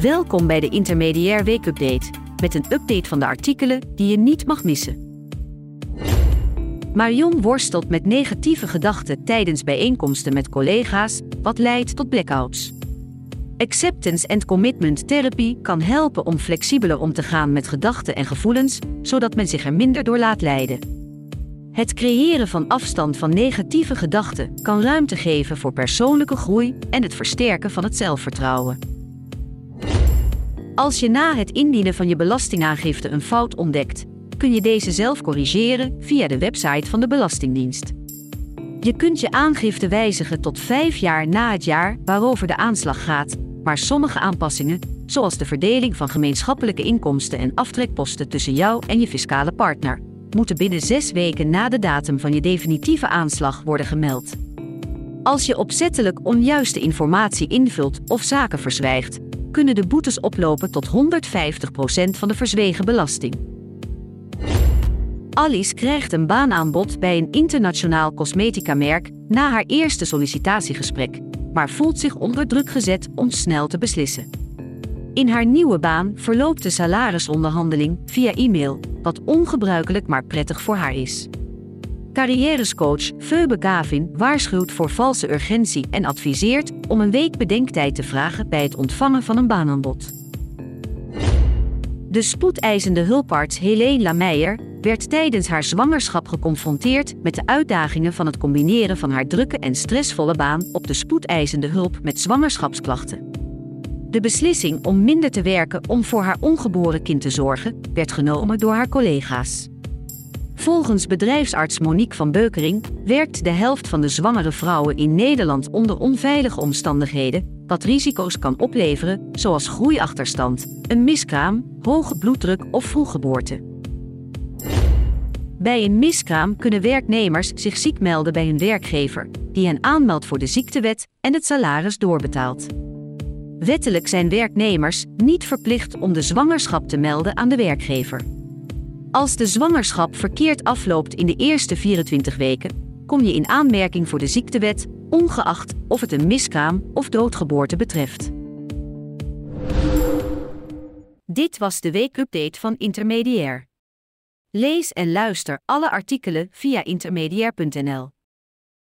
Welkom bij de Intermediair Weekupdate, met een update van de artikelen die je niet mag missen. Marion worstelt met negatieve gedachten tijdens bijeenkomsten met collega's, wat leidt tot blackouts. Acceptance and Commitment Therapy kan helpen om flexibeler om te gaan met gedachten en gevoelens, zodat men zich er minder door laat leiden. Het creëren van afstand van negatieve gedachten kan ruimte geven voor persoonlijke groei en het versterken van het zelfvertrouwen. Als je na het indienen van je belastingaangifte een fout ontdekt, kun je deze zelf corrigeren via de website van de Belastingdienst. Je kunt je aangifte wijzigen tot vijf jaar na het jaar waarover de aanslag gaat, maar sommige aanpassingen, zoals de verdeling van gemeenschappelijke inkomsten en aftrekposten tussen jou en je fiscale partner, moeten binnen zes weken na de datum van je definitieve aanslag worden gemeld. Als je opzettelijk onjuiste informatie invult of zaken verzwijgt, kunnen de boetes oplopen tot 150% van de verzwegen belasting. Alice krijgt een baanaanbod bij een internationaal cosmetica-merk na haar eerste sollicitatiegesprek, maar voelt zich onder druk gezet om snel te beslissen. In haar nieuwe baan verloopt de salarisonderhandeling via e-mail, wat ongebruikelijk maar prettig voor haar is. Carrièrescoach Phoebe Gavin waarschuwt voor valse urgentie en adviseert om een week bedenktijd te vragen bij het ontvangen van een baanaanbod. De spoedeisende hulparts Helene Lameijer werd tijdens haar zwangerschap geconfronteerd met de uitdagingen van het combineren van haar drukke en stressvolle baan op de spoedeisende hulp met zwangerschapsklachten. De beslissing om minder te werken om voor haar ongeboren kind te zorgen werd genomen door haar collega's. Volgens bedrijfsarts Monique van Beukering werkt de helft van de zwangere vrouwen in Nederland onder onveilige omstandigheden, wat risico's kan opleveren, zoals groeiachterstand, een miskraam, hoge bloeddruk of vroeggeboorte. Bij een miskraam kunnen werknemers zich ziek melden bij hun werkgever, die hen aanmeldt voor de ziektewet en het salaris doorbetaalt. Wettelijk zijn werknemers niet verplicht om de zwangerschap te melden aan de werkgever. Als de zwangerschap verkeerd afloopt in de eerste 24 weken, kom je in aanmerking voor de ziektewet, ongeacht of het een miskraam of doodgeboorte betreft. Dit was de weekupdate van Intermediair. Lees en luister alle artikelen via intermediair.nl.